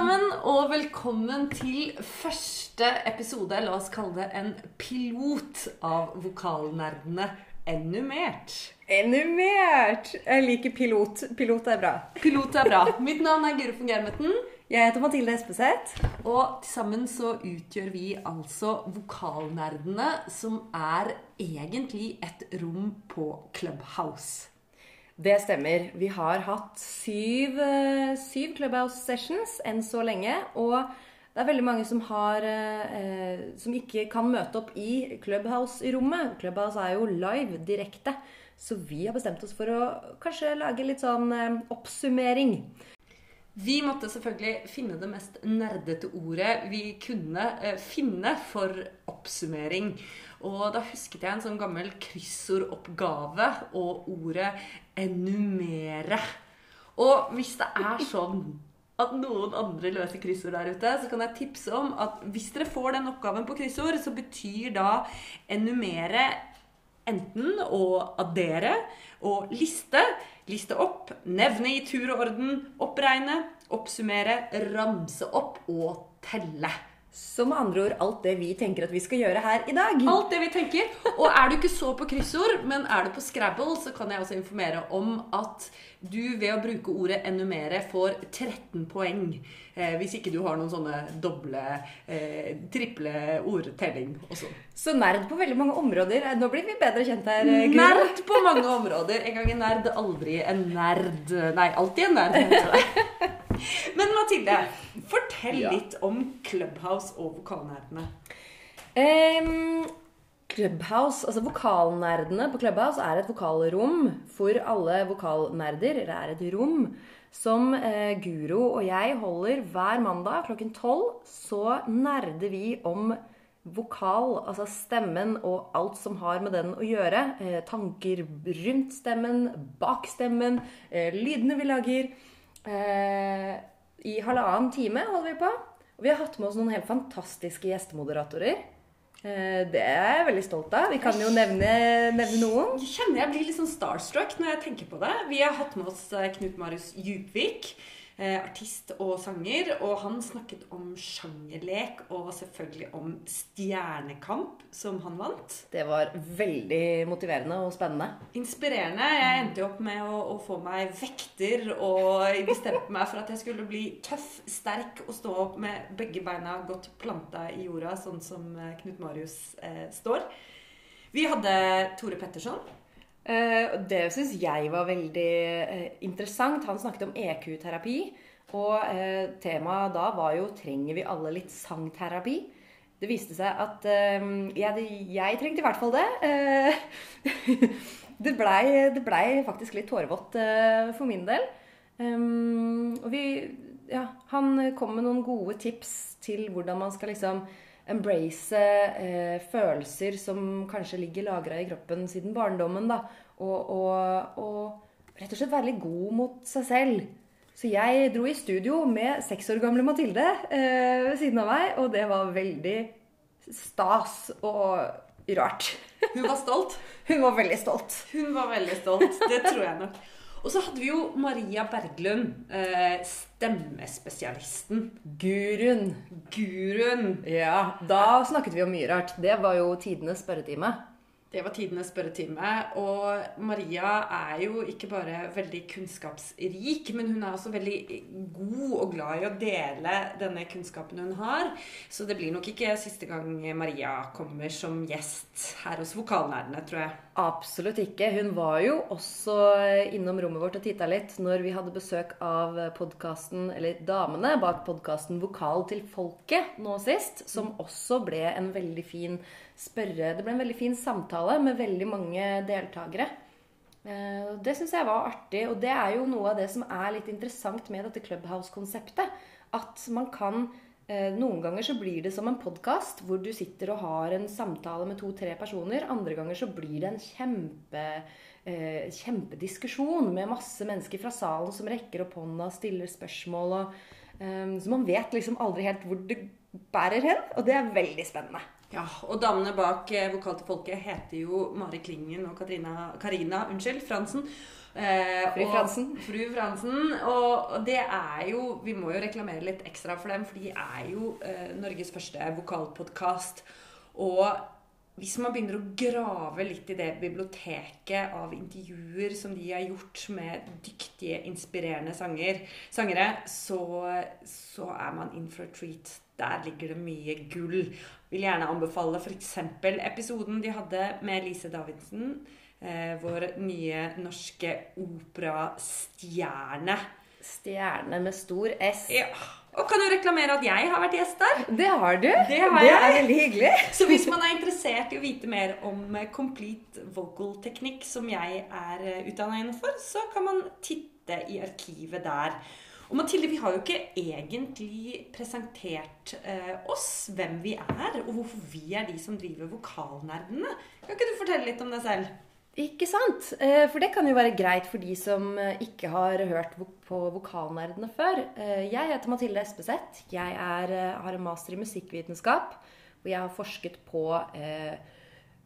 sammen, og velkommen til første episode, la oss kalle det en pilot av Vokalnerdene enumert. Enumert! Jeg liker pilot. Pilot er bra. Pilot er bra. Mitt navn er Guro von Germeten. Jeg heter Mathilde Espeseth. Og til sammen så utgjør vi altså Vokalnerdene, som er egentlig et rom på Clubhouse. Det stemmer. Vi har hatt syv, eh, syv Clubhouse sessions enn så lenge. Og det er veldig mange som, har, eh, som ikke kan møte opp i Clubhouse-rommet. Clubhouse er jo live, direkte. Så vi har bestemt oss for å kanskje lage litt sånn eh, oppsummering. Vi måtte selvfølgelig finne det mest nerdete ordet vi kunne eh, finne for oppsummering. Og da husket jeg en sånn gammel kryssordoppgave og ordet 'enumere'. Og hvis det er sånn at noen andre løser kryssord der ute, så kan jeg tipse om at hvis dere får den oppgaven på kryssord, så betyr da 'enumere' enten å addere og liste. Liste opp, nevne i tur og orden, oppregne, oppsummere, ramse opp og telle. Så med andre ord alt det vi tenker at vi skal gjøre her i dag. Alt det vi tenker. Og er du ikke så på kryssord, men er du på Scrabble, så kan jeg også informere om at du ved å bruke ordet 'ennumere' får 13 poeng. Eh, hvis ikke du har noen sånne doble, eh, triple ordtelling også. Så nerd på veldig mange områder. Nå blir vi bedre kjent her, Gud. Nerd på mange områder. En gang en nerd, aldri en nerd. Nei, alltid en nerd. Men Mathilde, fortell Ja. litt om Clubhouse og vokalnerdene. Um, Clubhouse, altså Vokalnerdene på Clubhouse er et vokalrom for alle vokalnerder. Det er et rom som eh, Guro og jeg holder hver mandag klokken tolv. Så nerder vi om vokal, altså stemmen og alt som har med den å gjøre. Eh, tanker rundt stemmen, bak stemmen, eh, lydene vi lager. Eh, I halvannen time holder vi på. Og vi har hatt med oss noen helt fantastiske gjestemoderatorer. Eh, Det er jeg veldig stolt av. Vi kan jo nevne, nevne noen. Jeg kjenner jeg blir litt sånn starstruck når jeg tenker på det. Vi har hatt med oss eh, Knut Marius Djupvik, artist og sanger. Og han snakket om sjangerlek og selvfølgelig om Stjernekamp, som han vant. Det var veldig motiverende og spennende. Inspirerende. Jeg endte jo opp med å, å få meg vekter og bestemte meg for at jeg skulle bli tøff, sterk og stå opp med begge beina godt planta i jorda, sånn som eh, Knut Marius eh, står. Vi hadde Tore Petterson. Eh, Det syns jeg var veldig eh, interessant. Han snakket om EQ-terapi. Og eh, temaet da var jo 'Trenger vi alle litt sangterapi?' Det viste seg at eh, jeg, trengte i hvert fall det. Det blei ble faktisk litt tårevått for min del. Um, og vi Ja, han kom med noen gode tips til hvordan man skal liksom embrace eh, følelser som kanskje ligger lagra i kroppen siden barndommen. da, og, og, og rett og slett være litt god mot seg selv. Så jeg dro i studio med seks år gamle Mathilde eh, ved siden av meg, og det var veldig stas og rart. Hun var stolt. Hun var veldig stolt. Hun var veldig stolt. Det tror jeg nok. Og så hadde vi jo Maria Berglund, eh, stemmespesialisten. Guruen. Guruen. Ja, da snakket vi om mye rart. Det var jo tidenes spørretime. Det var tidenes spørretime. Og Maria er jo ikke bare veldig kunnskapsrik, men hun er også veldig god og glad i å dele denne kunnskapen hun har. Så det blir nok ikke siste gang Maria kommer som gjest her hos Vokalnerdene, tror jeg. Absolutt ikke. Hun var jo også innom rommet vårt og titta litt når vi hadde besøk av podkasten, eller damene bak podkasten Vokal til folket nå sist, som også ble en veldig fin spørre Det ble en veldig fin samtale med veldig mange deltakere. Eh, Det syns jeg var artig, og det er jo noe av det som er litt interessant med dette Clubhouse-konseptet. At man kan eh, Noen ganger så blir det som en podkast hvor du sitter og har en samtale med to-tre personer. Andre ganger så blir det en kjempe, eh, kjempediskusjon med masse mennesker fra salen som rekker opp hånda, stiller spørsmål og Så man vet liksom aldri helt hvor det bærer hen, og det er veldig spennende. Ja, og damene bak eh, Vokal til folket heter jo Mari Klingen og Katrina, Karina unnskyld, Fransen. Eh, Fru og- Fransen. Fru Fransen. Og det er jo Vi må jo reklamere litt ekstra for dem, for de er jo eh, Norges første vokalpodkast. Og hvis man begynner å grave litt i det biblioteket av intervjuer som de har gjort med dyktige, inspirerende sanger, sangere, så, så er man in for a treat. Der ligger det mye gull. Vil gjerne anbefale f.eks. episoden de hadde med Lise Davidsen. Eh, vår nye norske operastjerne. Stjerne med stor S. Ja. Og kan jo reklamere at jeg har vært gjest der. Det har du. Det har det er veldig hyggelig. Så hvis man er interessert i å vite mer om eh, complete vocal teknikk, som jeg er utdanna innenfor, så kan man titte i arkivet der. Og Mathilde, vi har jo ikke egentlig presentert eh, oss, hvem vi er, og hvorfor vi er de som driver Vokalnerdene. Kan ikke du fortelle litt om deg selv? Ikke sant? Eh, For det kan jo være greit for de som eh, ikke har hørt på Vokalnerdene før. Eh, Jeg heter Mathilde Espeseth. Jeg er, har en master i musikkvitenskap. Og jeg har forsket på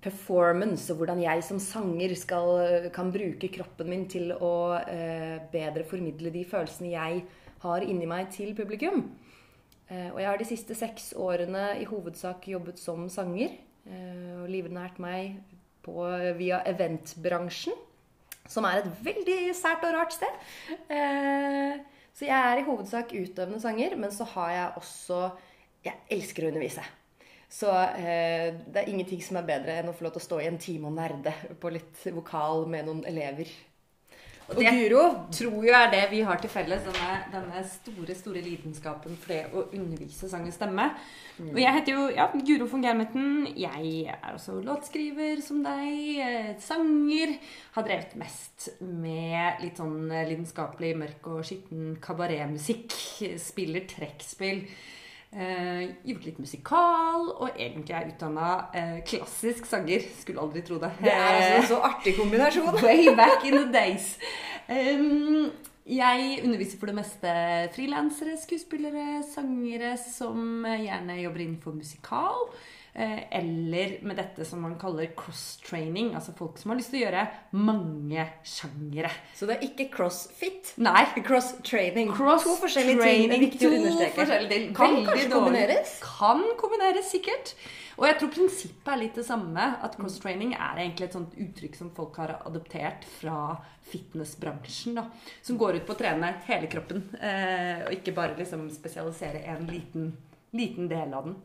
performance og hvordan jeg som sanger skal, kan bruke kroppen min til å bedre formidle de følelsene jeg har inni meg til publikum. Og jeg har de siste seks årene i hovedsak jobbet som sanger. Og livnært meg på, via eventbransjen. Som er et veldig sært og rart sted. Eh, Så jeg er i hovedsak utøvende sanger, men så har jeg også Jeg elsker å undervise. Så eh, det er ingenting som er bedre enn å få lov til å stå i en time og nerde på litt vokal med noen elever. Og det- Guro, tror jo er det vi har til felles, denne, denne store store lidenskapen for det å undervise sang og stemme. Og jeg heter jo ja, Guro von Germetten. Jeg er også låtskriver som deg. eh, Sanger. Har drevet mest med litt sånn eh, lidenskapelig mørk og skitten kabaretmusikk. Spiller trekkspill. Eh, gjort litt musikal, og egentlig er utdanna eh, klassisk sanger. Skulle aldri tro det. det er altså en så artig kombinasjon. Way back in the days. Um, jeg underviser for det meste frilansere, skuespillere, sangere som gjerne jobber innenfor musikal. Eh, Eller med dette som man kaller cross-training. Altså folk som har lyst til å gjøre mange sjangere. Så det er ikke crossfit. Nei. Cross-training. Cross to forskjellige ting. Det er viktig å understreke. er Kan kanskje kombineres? Kan kombineres, sikkert. Og jeg tror prinsippet er litt det samme. At cross-training er egentlig et sånt uttrykk som folk har adoptert fra fitnessbransjen. da, Som går ut på å trene hele kroppen. Eh, og ikke bare liksom spesialisere en liten, liten del av den.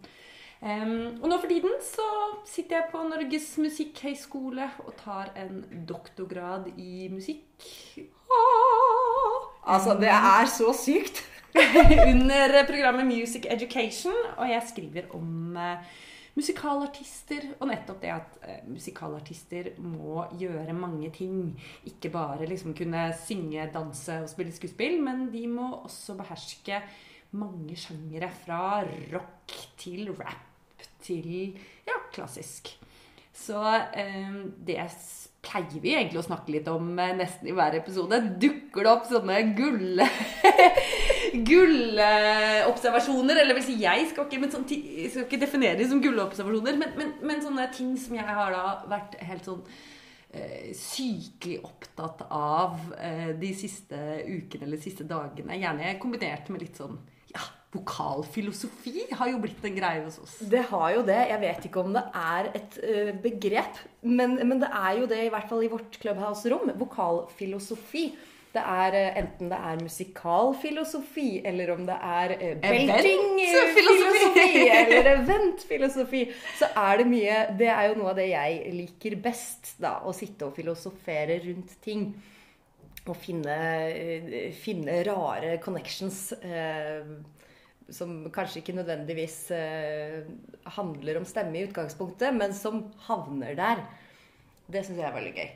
Em, og nå for tiden så sitter jeg på Norges musikkhøgskole og tar en doktorgrad i musikk. Ah! Altså, det er så sykt. under programmet Music Education, og jeg skriver om uh, musikalartister, og nettopp det at uh, musikalartister må gjøre mange ting. Ikke bare liksom kunne synge, danse og spille skuespill, men de må også beherske mange sjangere, fra rock til rap til ja, klassisk. Så eh, det pleier vi egentlig å snakke litt om eh, nesten i hver episode. Dukker det opp sånne gulle gullobservasjoner. Eller vil si, jeg skal ikke, sånn, skal ikke definere det som gullobservasjoner. Men, men, men sånne ting som jeg har da vært helt sånn eh, sykelig opptatt av de siste ukene eller de siste dagene. Gjerne kombinert med litt sånn vokalfilosofi har jo blitt en greie hos oss. Det har jo det. Jeg vet ikke om det er et eh, begrep, men, men det er jo det, i hvert fall i vårt Clubhouse-rom. Vokalfilosofi. Det er eh, enten det er musikalfilosofi, eller om det er belting-filosofi, beltingfilosofi, eller eventfilosofi, så er det mye Det er jo noe av det jeg liker best, da. Å sitte og filosofere rundt ting. Og finne, eh, finne rare connections. eh, som kanskje ikke nødvendigvis eh, handler om stemme i utgangspunktet, men som havner der. Det syns jeg er veldig gøy.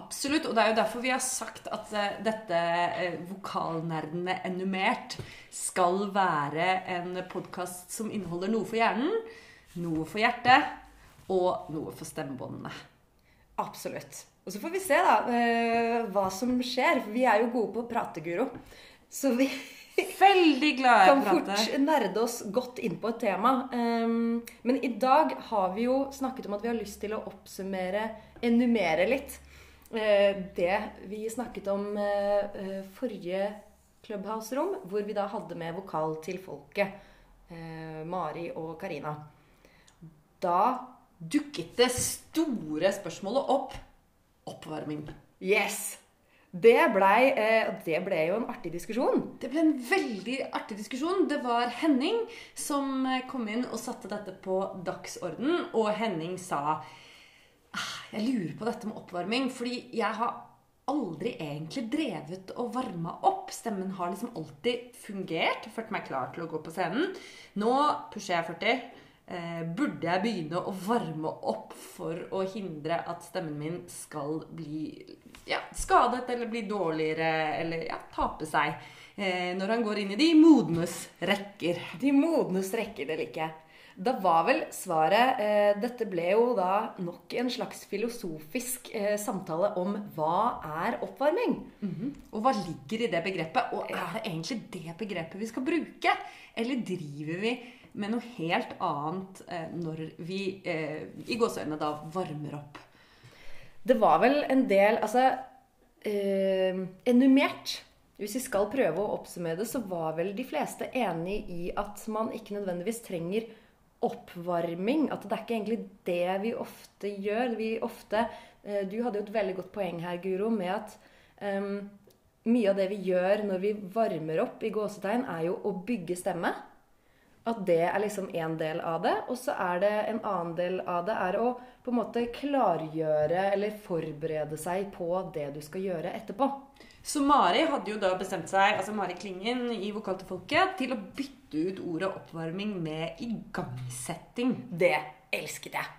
Absolutt, og det er jo derfor vi har sagt at eh, dette eh, Vokalnerdene enumert skal være en podkast som inneholder noe for hjernen, noe for hjertet og noe for stemmebåndene. Absolutt. Og så får vi se da hva som skjer. For vi er jo gode på å prate, Guro. Så vi, Veldig glad kan å kan fort nerde oss godt inn på et tema. Um, men i dag har vi jo snakket om at vi har lyst til å oppsummere, enumere litt, uh, det vi snakket om uh, forrige Clubhouse-rom, hvor vi da hadde med vokal til folket. Uh, Mari og Karina. Da Dukket det store spørsmålet opp oppvarming. Yes! Det blei eh, Det ble jo en artig diskusjon. Det ble en veldig artig diskusjon. Det var Henning som eh, kom inn og satte dette på dagsorden. Og Henning sa «Ah, Jeg lurer på dette med oppvarming, fordi jeg har aldri egentlig drevet og varma opp. Stemmen har liksom alltid fungert. Ført meg klar til å gå på scenen. Nå pusher jeg 40. Eh, burde jeg begynne å varme opp for å hindre at stemmen min skal bli ja, skadet eller bli dårligere eller ja, tape seg eh, når han går inn i de modnes rekker? De modnes rekker, det liker jeg. Da var vel svaret eh, Dette ble jo da nok en slags filosofisk eh, samtale om hva er oppvarming? Og hva ligger i det begrepet? Og er det egentlig det begrepet vi skal bruke? Eller driver vi med noe helt annet eh, når vi eh, i gåseøynene da varmer opp? Det var vel en del Altså eh, Enumert. Hvis vi skal prøve å oppsummere det, så var vel de fleste enig i at man ikke nødvendigvis trenger oppvarming. At det er ikke egentlig det vi ofte gjør. Vi ofte eh, Du hadde jo et veldig godt poeng her, Guro, med at em, mye av det vi gjør når vi varmer opp i gåsetegn, er jo å bygge stemme. At det er liksom en del av det. Og så er det en annen del av det er å på en måte klargjøre eller forberede seg på det du skal gjøre etterpå. Så Mari hadde jo da bestemt seg, altså Mari Klingen i Vokal til folket, til å bytte ut ordet oppvarming med igangsetting. Det elsket jeg.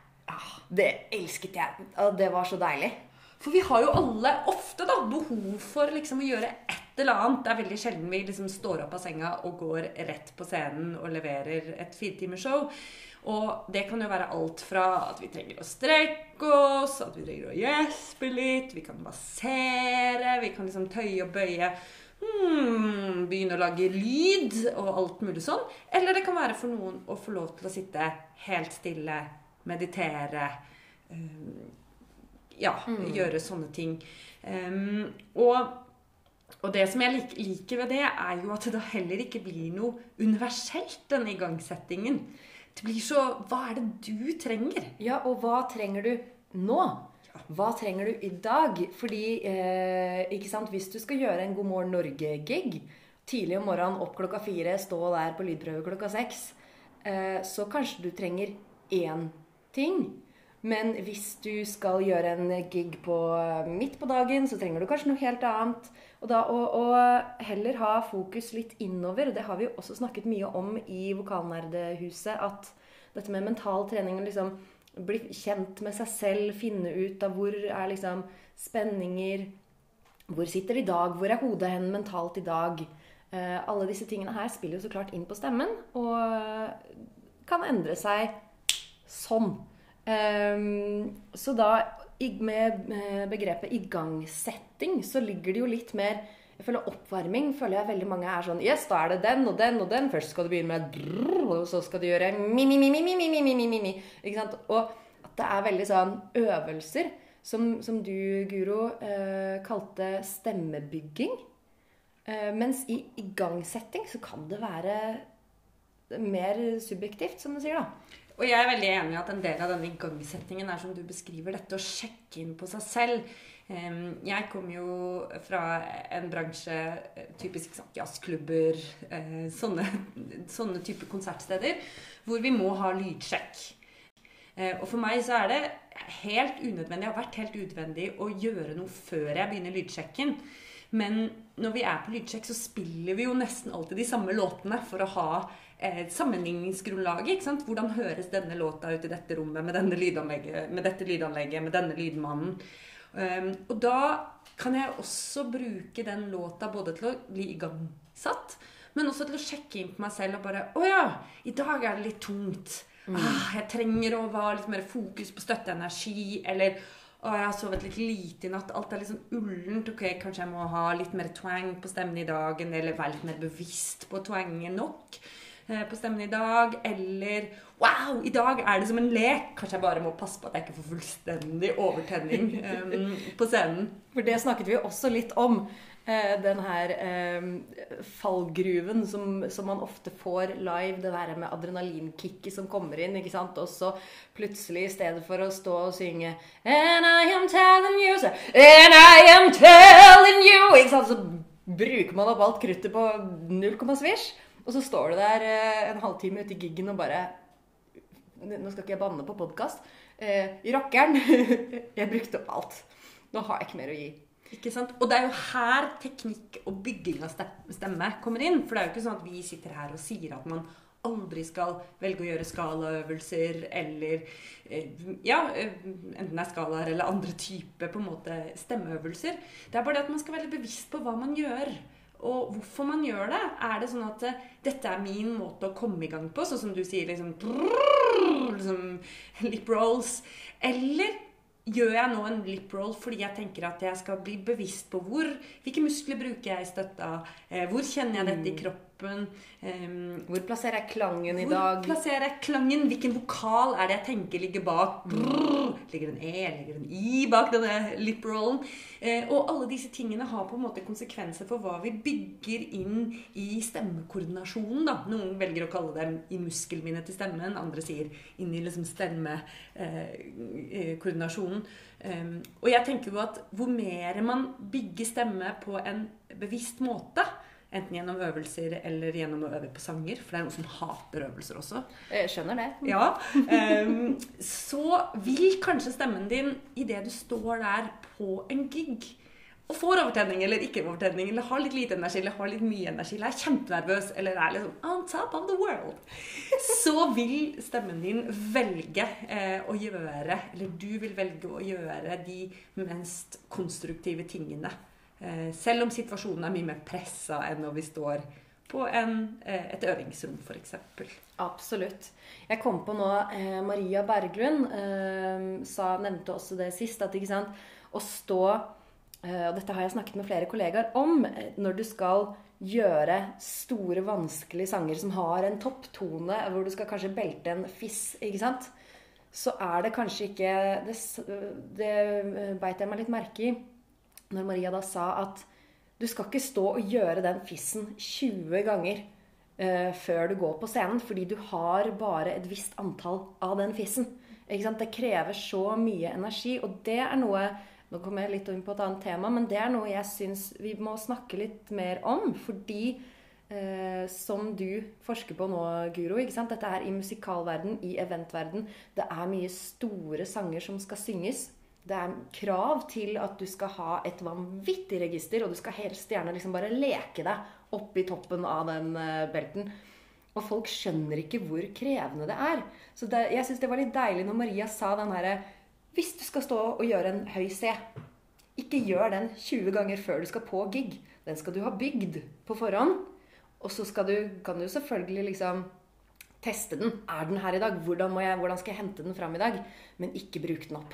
Det elsket jeg. Og det var så deilig. For vi har jo alle ofte da behov for liksom å gjøre et eller annet. Det er veldig sjelden vi liksom står opp av senga og går rett på scenen og leverer et firetimershow. Og det kan jo være alt fra at vi trenger å strekke oss, at vi trenger å gjespe litt, vi kan massere, vi kan liksom tøye og bøye. Hmm, begynne å lage lyd og alt mulig sånn. Eller det kan være for noen å få lov til å sitte helt stille, meditere. Um, ja, gjøre sånne ting. Um, og, og det som jeg lik, liker ved det, er jo at det heller ikke blir noe universelt, denne igangsettingen. Det blir så Hva er det du trenger? Ja, og hva trenger du nå? Hva trenger du i dag? Fordi, eh, ikke sant, hvis du skal gjøre en God morgen Norge-gig, tidlig om morgenen, opp klokka fire, stå der på lydprøve klokka seks, eh, så kanskje du trenger én ting. Men hvis du skal gjøre en gig på midt på dagen, så trenger du kanskje noe helt annet. Og da å, å heller ha fokus litt innover, og det har vi jo også snakket mye om i Vokalnerdehuset, at dette med mental trening og liksom bli kjent med seg selv, finne ut av hvor er liksom spenninger Hvor sitter det i dag? Hvor er hodet hen mentalt i dag? Eh, alle disse tingene her spiller jo så klart inn på stemmen, og kan endre seg sånn. Ehm, så da med eh, begrepet igangsetting så ligger det jo litt mer jeg føler Oppvarming føler jeg veldig mange er sånn Yes, da er det den og den og den. Først skal du begynne med drrr, og så skal du gjøre mi-mi-mi-mi-mi-mi-mi-mi. Ikke sant? Og at det er veldig sånn øvelser som, som du, Guro, eh, kalte stemmebygging. Eh, mens i igangsetting så kan det være mer subjektivt, som du sier, da. Og jeg er veldig enig i at en del av denne igangsettingen er som du beskriver dette, å sjekke inn på seg selv. Jeg kommer jo fra en bransje, eh, typisk jazzklubber, eh, sånne, sånne type konsertsteder, hvor vi må ha lydsjekk. Eh, Og for meg så er det helt unødvendig, har vært helt unødvendig å gjøre noe før jeg begynner lydsjekken. Men når vi er på lydsjekk, så spiller vi jo nesten alltid de samme låtene for å ha eh, sammenligningsgrunnlaget. ikke sant? Hvordan høres denne låta ut i dette rommet med, denne lydanlegget, med dette lydanlegget, med denne lydmannen? Um, og da kan jeg også bruke den låta både til å bli igangsatt, men også til å sjekke inn på meg selv og bare Å ja, i dag er det litt tungt. Ah, jeg trenger å ha litt mer fokus på støtteenergi. Eller Å, jeg har sovet litt lite i natt. Alt er liksom ullent. Ok, kanskje jeg må ha litt mer twang på stemmen i dag. Eller være litt mer bevisst på twangen nok eh, på stemmen i dag. Eller wow, i dag er det som en lek. Kanskje jeg bare må passe på at jeg ikke får fullstendig overtenning um, på scenen. For det snakket vi også litt om. Eh, den her eh, fallgruven som, som, man ofte får live. Det der med adrenalinkicket som kommer inn. ikke sant? Og så plutselig, i stedet for å stå og synge And I am telling you so, And I am telling you ikke sant? Så bruker man opp alt kruttet på null komma svisj. Og så står du der eh, en halvtime ute i giggen og bare Nå skal ikke jeg banne på podkast. Eh, rockeren. jeg brukte opp alt. Nå har jeg ikke mer å gi. Ikke sant? Og det er jo her teknikk og bygging av stemme kommer inn. For det er jo ikke sånn at vi sitter her og sier at man aldri skal velge å gjøre skalaøvelser eller eh, Ja, eh, enten det er skalaer eller andre typer på en måte stemmeøvelser. Det er bare det at man skal være bevisst på hva man gjør. Og hvorfor man gjør det. Er det sånn at uh, dette er min måte å komme i gang på, sånn som du sier liksom, brrr, liksom lip rolls? Eller Gjør jeg nå en lip roll fordi jeg tenker at jeg skal bli bevisst på hvor, hvilke muskler bruker jeg i støtta? Eh, hvor kjenner jeg dette i mm. Kroppen? Hvor plasserer jeg klangen i dag? Hvor plasserer jeg klangen? Hvilken vokal er det jeg tenker ligger bak? Brrr, ligger en E, ligger en I bak denne lip rollen? Eh, og alle disse tingene har på en måte konsekvenser for hva vi bygger inn i stemmekoordinasjonen. Da. Noen velger å kalle dem i muskelminnet til stemmen, andre sier inn i liksom stemmekoordinasjonen. Eh, eh um, og jeg tenker jo at hvor mer man bygger stemme på en bevisst måte, Enten gjennom øvelser eller gjennom å øve på sanger. For det er noen som hater øvelser også. Jeg skjønner det. Ja. Um, så vil kanskje stemmen din idet du står der på en gig og får overtenning eller ikke overtenning, eller har litt lite energi eller har litt mye energi, eller er kjempenervøs eller er liksom on top of the world, så vil stemmen din velge eh, å gjøre, eller du vil velge å gjøre de mest konstruktive tingene selv om situasjonen er mye mer pressa enn når vi står på en, eh, et øvingsrom, f.eks. Absolutt. Jeg kom på nå eh, Maria Berglund eh, sa, nevnte også det sist. at sant, å stå eh, Og dette har jeg snakket med flere kollegaer om. Eh, når du skal gjøre store, vanskelige sanger som har en topptone, hvor du skal kanskje belte en fiss, ikke sant, så er det kanskje ikke Det, det beit jeg meg litt merke i når Maria da sa at du skal ikke stå og gjøre den fissen 20 ganger uh, før du går på scenen, fordi du har bare et visst antall av den fissen. Det krever så mye energi, og det er noe Nå kommer jeg litt inn på et annet tema, men det er noe jeg syns vi må snakke litt mer om. Fordi Eh, som du forsker på nå, Guro. Dette er i musikalverden, i eventverden. Det er mye store sanger som skal synges det er krav til at du skal ha et vanvittig register, og du skal helst gjerne liksom bare leke deg opp i toppen av den uh, belten. Og folk skjønner ikke hvor krevende det er. Så det, jeg syns det var litt deilig når Maria sa den herre Hvis du skal stå og gjøre en høy C, ikke gjør den 20 ganger før du skal på gig. Den skal du ha bygd på forhånd. Og så du, kan du selvfølgelig liksom teste den. Er den her i dag? Hvordan, jeg, hvordan skal jeg hente den fram i dag? Men ikke bruk den opp.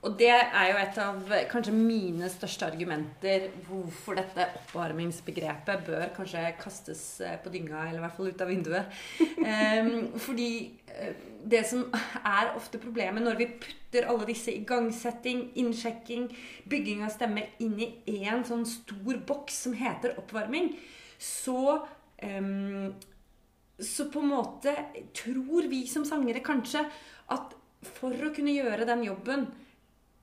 Og det er jo et av kanskje mine største argumenter hvorfor dette oppvarmingsbegrepet bør kanskje kastes eh, på dynga, eller i hvert fall ut av vinduet. Um, fordi eh, det som er ofte problemet når vi putter alle disse igangsetting, innsjekking, bygging av stemme inn i én sånn stor boks som heter oppvarming, så um, Så på en måte tror vi som sangere kanskje at for å kunne gjøre den jobben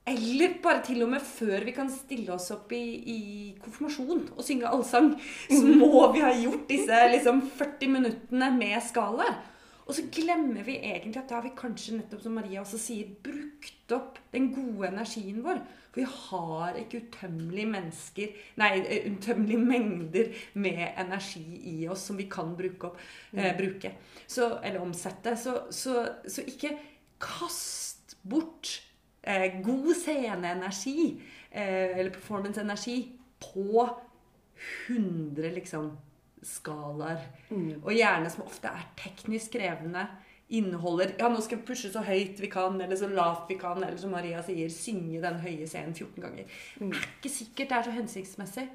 eller bare til og med før vi kan stille oss opp i, i konfirmasjon og synge allsang, så mhm. må vi ha gjort disse liksom, 40 minuttene med skalaer. Og så glemmer vi egentlig at da har vi kanskje, nettopp som Maria også sier, brukt opp den gode energien vår. For vi har ikke utømmelige mennesker Nei, eh, utømmelige mengder med energi i oss som vi kan bruke opp. Eh, mm. bruke. Så, eller omsette. Så, så, så ikke kast bort eh, god sceneenergi, eh, eller performance-energi, på 100 liksom skalaer. Mm. Og gjerne som ofte er teknisk krevende, inneholder Ja, nå skal vi pushe så høyt vi kan, eller så lavt vi kan, eller som Maria sier, synge den høye scenen 14 ganger. Det er ikke sikkert det er så hensiktsmessig.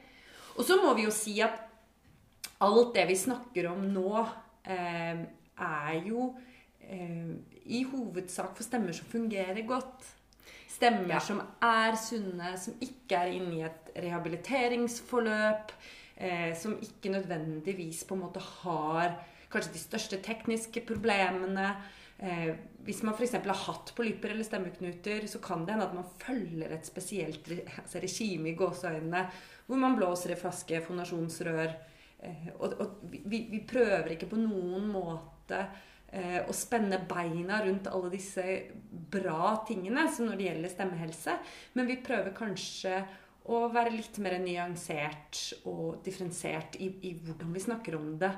Og så må vi jo si at alt det vi snakker om nå, eh, er jo eh, i hovedsak for stemmer som fungerer godt. Stemmer Ja. som er sunne, som ikke er inne i et rehabiliteringsforløp. Eh, som ikke nødvendigvis på en måte har kanskje de største tekniske problemene. Eh, hvis man f.eks. har hatt polypper eller stemmeknuter, så kan det hende at man følger et spesielt altså regime i gåseøynene, hvor man blåser i flaske, fonasjonsrør. Eh, og og vi, vi prøver ikke på noen måte eh, å spenne beina rundt alle disse bra tingene som når det gjelder stemmehelse, men vi prøver kanskje å være litt mer nyansert og differensiert i, i hvordan vi snakker om det.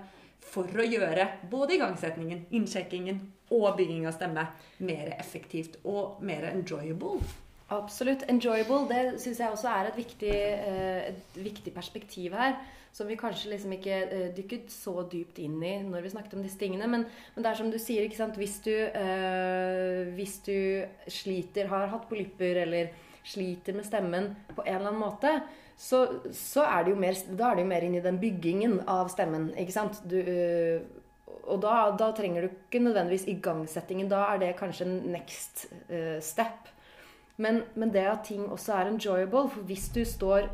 For å gjøre både igangsetningen, innsjekkingen og bygging av stemme mer effektivt og mer enjoyable. Absolutt. Enjoyable, det syns jeg også er et viktig, eh, et viktig perspektiv her. Som vi kanskje liksom ikke eh, dykket så dypt inn i når vi snakket om disse tingene. Men, men det er som du sier? Hvis du, øh, hvis du sliter, har hatt polypper eller sliter med stemmen på en eller annen måte, så, så er det jo mer, da er det jo mer inn i den byggingen av stemmen. ikke sant? Du, Øh, og da, da trenger du ikke nødvendigvis igangsettingen. Da er det kanskje next step. Men, men det at ting også er enjoyable For hvis du står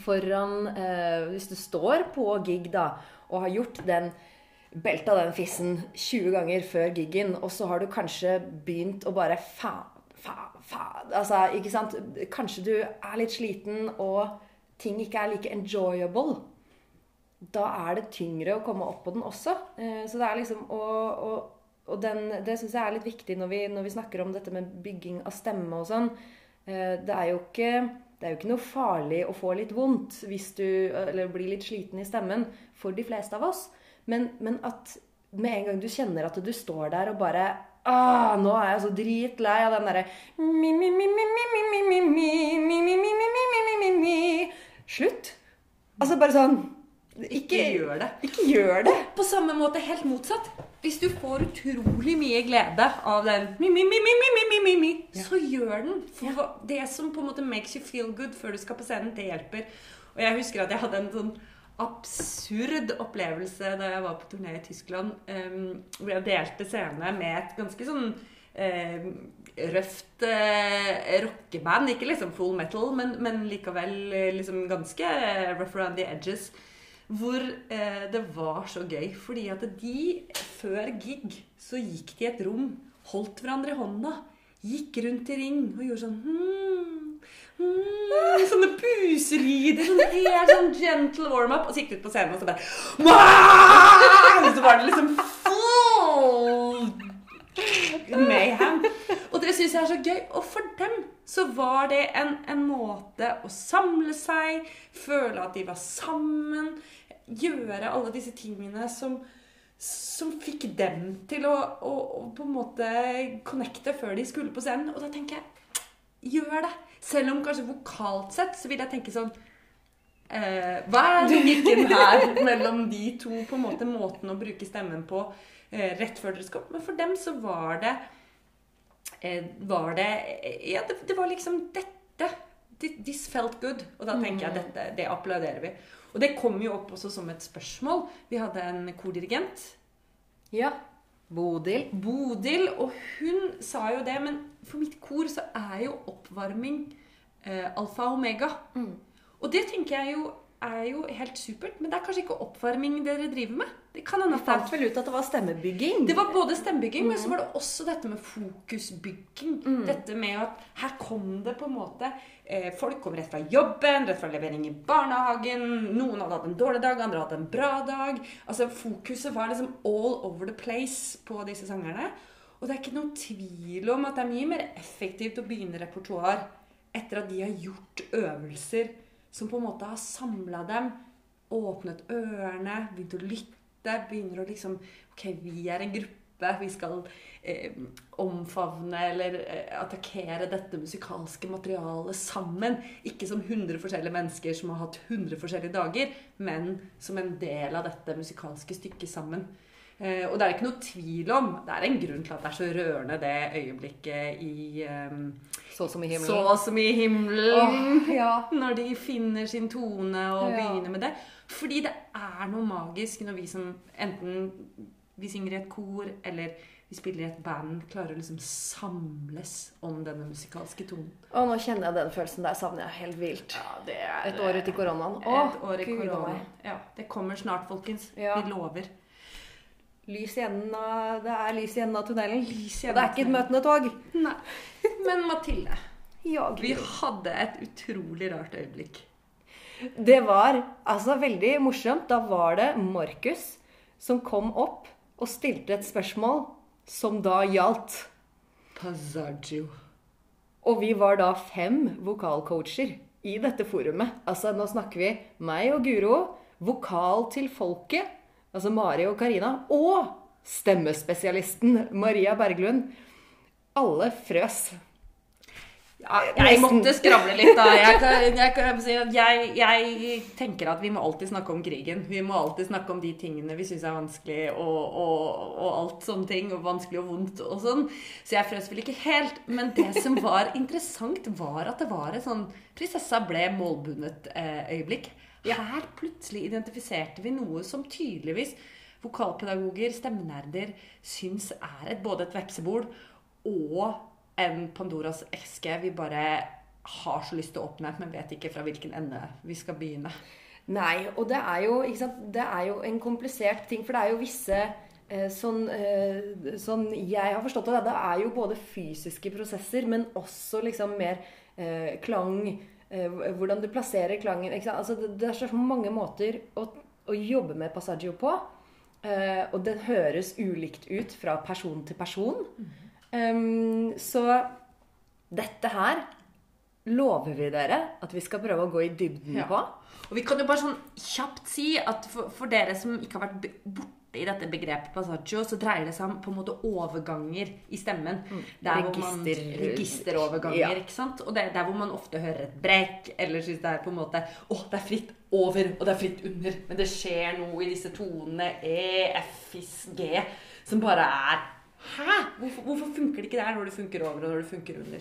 foran eh, Hvis du står på gig da og har gjort den belta den fissen 20 ganger før giggen, og så har du kanskje begynt å bare faen, faen, faen Altså, ikke sant? Kanskje du er litt sliten, og ting ikke er like enjoyable. Da er det tyngre å komme opp på den også. Eh, Så det er liksom å, å og den, det syns jeg er litt viktig når vi, når vi, snakker om dette med bygging av stemme og sånn. Det er jo ikke det er jo ikke noe farlig å få litt vondt hvis du eller blir litt sliten i stemmen for de fleste av oss. Men, men at med en gang du kjenner at du står der og bare ah, Nå er jeg så dritlei av den derre Slutt. Altså bare sånn ikke, ikke gjør det. Ikke gjør det. På samme måte helt motsatt. Hvis du får utrolig mye glede av den mi, mi, mi, mi, mi, mi, mi, så gjør den. For det som på en måte makes you feel good før du skal på scenen, det hjelper. Og jeg husker at jeg hadde en sånn absurd opplevelse da jeg var på turné i Tyskland, um, hvor jeg delte scene med et ganske sånn um, røft uh, rockeband. Ikke liksom full metal, men, men likevel eh, liksom ganske rough around the edges. Hvor eh, det var så gøy. Fordi at de før gig så gikk de i et rom, holdt hverandre i hånda, gikk rundt i ring og gjorde sånn hmm, hmm, Sånne puselyder. Sånn helt sånn gentle warm-up. Og så gikk de ut på scenen og så bare «Wah!» Så var det liksom full mayhem. Og det syns jeg er så gøy. Og for dem så var det en, en måte å samle seg, føle at de var sammen, gjøre alle disse tingene som, som fikk dem til å, å, å på en måte connecte før de skulle på scenen. Og da tenker jeg gjør det. Selv om kanskje vokalt sett så vil jeg tenke sånn eh, Hva er logikken her mellom de to på en måte måten å bruke stemmen på eh, rett før dere skal opp? Men for dem så var det eh, var det Ja, det, det var liksom dette. This felt good. Og da tenker jeg dette, det applauderer vi. Og det kom jo opp også som et spørsmål. Vi hadde en kordirigent. Ja. Bodil. Bodil, og hun sa jo det, men for mitt kor så er jo oppvarming eh, alfa og omega. Og det tenker jeg jo er jo helt supert, men det er kanskje ikke oppvarming dere driver med? Det kan hende fant vel ut at det var stemmebygging. det var både stemmebygging, men så var det også dette med fokusbygging. Dette med at her kom det på en måte eh, Folk kom rett fra jobben, rett fra levering i barnehagen. Noen hadde hatt en dårlig dag, andre hadde en bra dag. Altså Fokuset var liksom all over the place på disse sangerne. Og det er ikke noen tvil om at det er mye mer effektivt å begynne repertoar etter at de har gjort øvelser som på en måte har samla dem, åpnet ørene, begynt å lytte, begynner å liksom Ok, vi er en gruppe. Vi skal eh, omfavne eller eh, attakkere dette musikalske materialet sammen. Ikke som 100 forskjellige mennesker som har hatt 100 forskjellige dager, men som en del av dette musikalske stykket sammen. Eh, og det er ikke noe tvil om. Det er en grunn til at det er så rørende, det øyeblikket i um, Så som i himmelen. Så som i himmelen. Oh, ja. Når de finner sin tone og Ja. begynner med det. Fordi det er noe magisk når vi som enten vi synger i et kor eller vi spiller i et band, klarer å liksom samles om denne musikalske tonen. Å, nå kjenner jeg den følelsen der savner jeg helt vilt. Ja, det er Et år ut i koronaen. Et år i Gud korona. Ja, det kommer snart, folkens. Ja. Vi lover. Lys i enden av, det er lys i enden av tunnelen. Og det er ikke et møtende tog. Nei. Men Mathilde, vi hadde et utrolig rart øyeblikk. Det var altså veldig morsomt. Da var det Markus som kom opp og stilte et spørsmål som da gjaldt. Passaggio. Og vi var da fem vokalcoacher i dette forumet. Altså, nå snakker vi meg og Guro, vokal til folket, altså Mari og Karina, og stemmespesialisten Maria Berglund. Alle frøs. Ja, jeg måtte skravle litt, da. Jeg, kan, jeg, jeg, jeg tenker at vi må alltid snakke om krigen. Vi må alltid snakke om de tingene vi syns er vanskelig, og, og, og alt sånne ting. Og vanskelig og vondt og sånn. Så jeg frøs vel ikke helt. Men det som var interessant, var at det var et sånn prinsessa ble målbundet-øyeblikk. Her plutselig identifiserte vi noe som tydeligvis vokalpedagoger, stemmenerder, syns er et, både et vepsebol og en Pandoras eske vi bare har så lyst til å åpne, men vet ikke fra hvilken ende vi skal begynne. Nei, og det er jo, det er jo en komplisert ting, for det er jo visse eh, sånn, eh, sånn jeg har forstått det, det er jo både fysiske prosesser, men også liksom mer eh, klang, hvordan du plasserer klangen. Altså, det, er så mange måter å, å jobbe med passaggio på, Uh, og den høres ulikt ut fra person til person. Um, så dette her lover vi dere at vi skal prøve å gå i dybden Ja. på. Og vi kan jo bare sånn kjapt si at for, for dere som ikke har vært borte i dette begrepet passaggio, så dreier det seg om på en måte overganger i stemmen. Der hvor man, Register- registeroverganger, Ja. ikke sant? Og det er der hvor man ofte hører et brekk, eller syns det er på en måte Å, det er fritt over, og det er fritt under. Men det skjer noe i disse tonene E, F, Is, G, som bare er Hæ? Hvorfor, hvorfor funker det ikke der når det funker over, og når det funker under?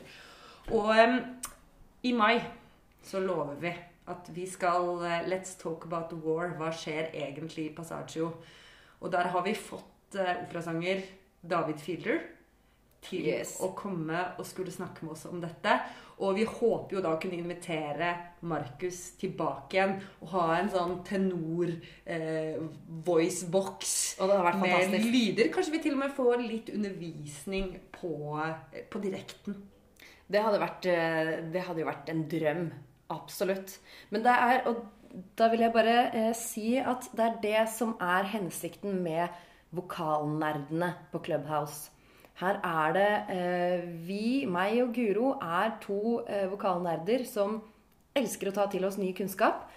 Og em, i mai så lover vi at vi skal eh, Let's talk about the war. Hva skjer egentlig i Passaggio? Og der har vi fått eh, operasanger David Fielder til Yes. å komme og skulle snakke med oss om dette. Og vi håper jo da å kunne invitere Markus tilbake igjen og ha en sånn tenor eh, med lyder. Kanskje vi til og med får litt undervisning på, på direkten. Det hadde, vært, eh, det hadde jo vært en drøm. Absolutt. Men det er Og da vil jeg bare eh, si at det er det som er hensikten med vokalnerdene på Clubhouse. Her er det eh, vi, meg og Guro, er to eh, vokalnerder som elsker å ta til oss ny kunnskap.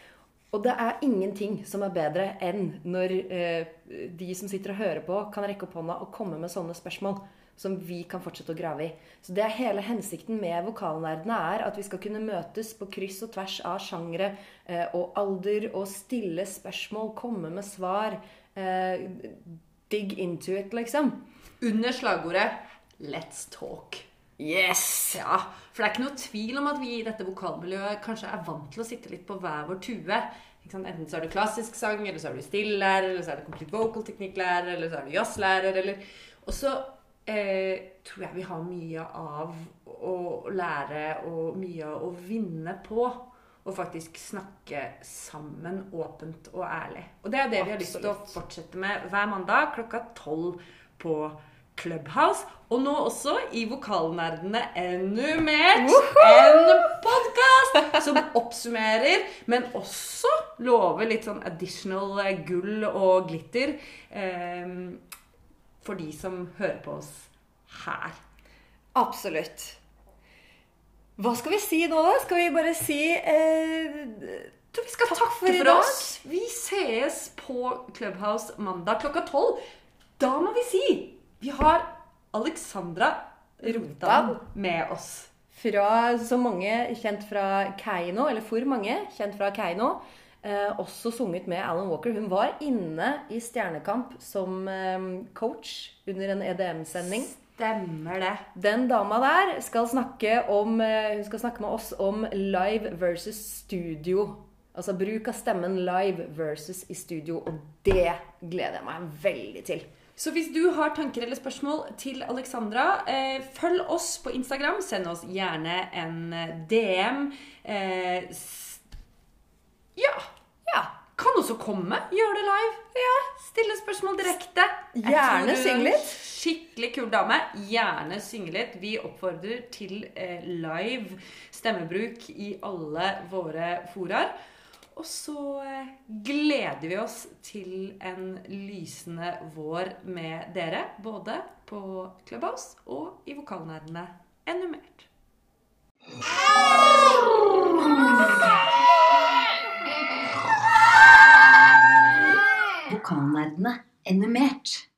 Og det er ingenting som er bedre enn når eh, de som sitter og hører på, kan rekke opp hånda og komme med sånne spørsmål som vi kan fortsette å grave i. Så det er hele hensikten med Vokalnerdene er at vi skal kunne møtes på kryss og tvers av sjangre eh, og alder og stille spørsmål, komme med svar. Eh, dig into it, liksom. Under slagordet 'Let's talk'. Yes! Ja, For det er ikke noe tvil om at vi i dette vokalmiljøet kanskje er vant til å sitte litt på hver vår tue. Enten så er du klassisk sang, eller så er du stillelærer, eller så er du complete vocal teknikklærer, eller så er du jazzlærer, eller Og så eh, tror jeg vi har mye av å lære og mye av å vinne på å faktisk snakke sammen åpent og ærlig. Og det er det vi har lyst til å fortsette med hver mandag klokka tolv på Clubhouse. Og nå også i Vokalnerdene Enumert. En podkast som oppsummerer, men også lover litt sånn additional gull og glitter eh, for de som hører på oss her. Absolutt. Hva skal vi si nå, da? Skal vi bare si eh, vi skal takke for i for dag. oss. Vi sees på Clubhouse mandag klokka tolv. Da må vi si vi har Alexandra Rotan med oss. fra så mange kjent fra Keiino, eller for mange kjent fra Keiino. Eh, også sunget med Alan Walker. Hun var inne i Stjernekamp som eh, coach under en EDM-sending. Stemmer det. Den dama der skal snakke, om, eh, hun skal snakke med oss om live versus studio. Altså bruk av stemmen live versus i studio. Og det gleder jeg meg veldig til. Så hvis du har tanker eller spørsmål til Alexandra, eh, følg oss på Instagram. Send oss gjerne en eh, DM. Eh, ja. Ja. Kan også komme. Gjøre det live. Ja. Stille spørsmål direkte. Gjerne synge litt. Skikkelig kul dame. Gjerne synge litt. Vi oppfordrer til eh, live stemmebruk i alle våre foraer. Og så eh, gleder vi oss til en lysende vår med dere. Både på Clubhouse og i vokalnerdene enda mer. Ah! vulkannerdene animert.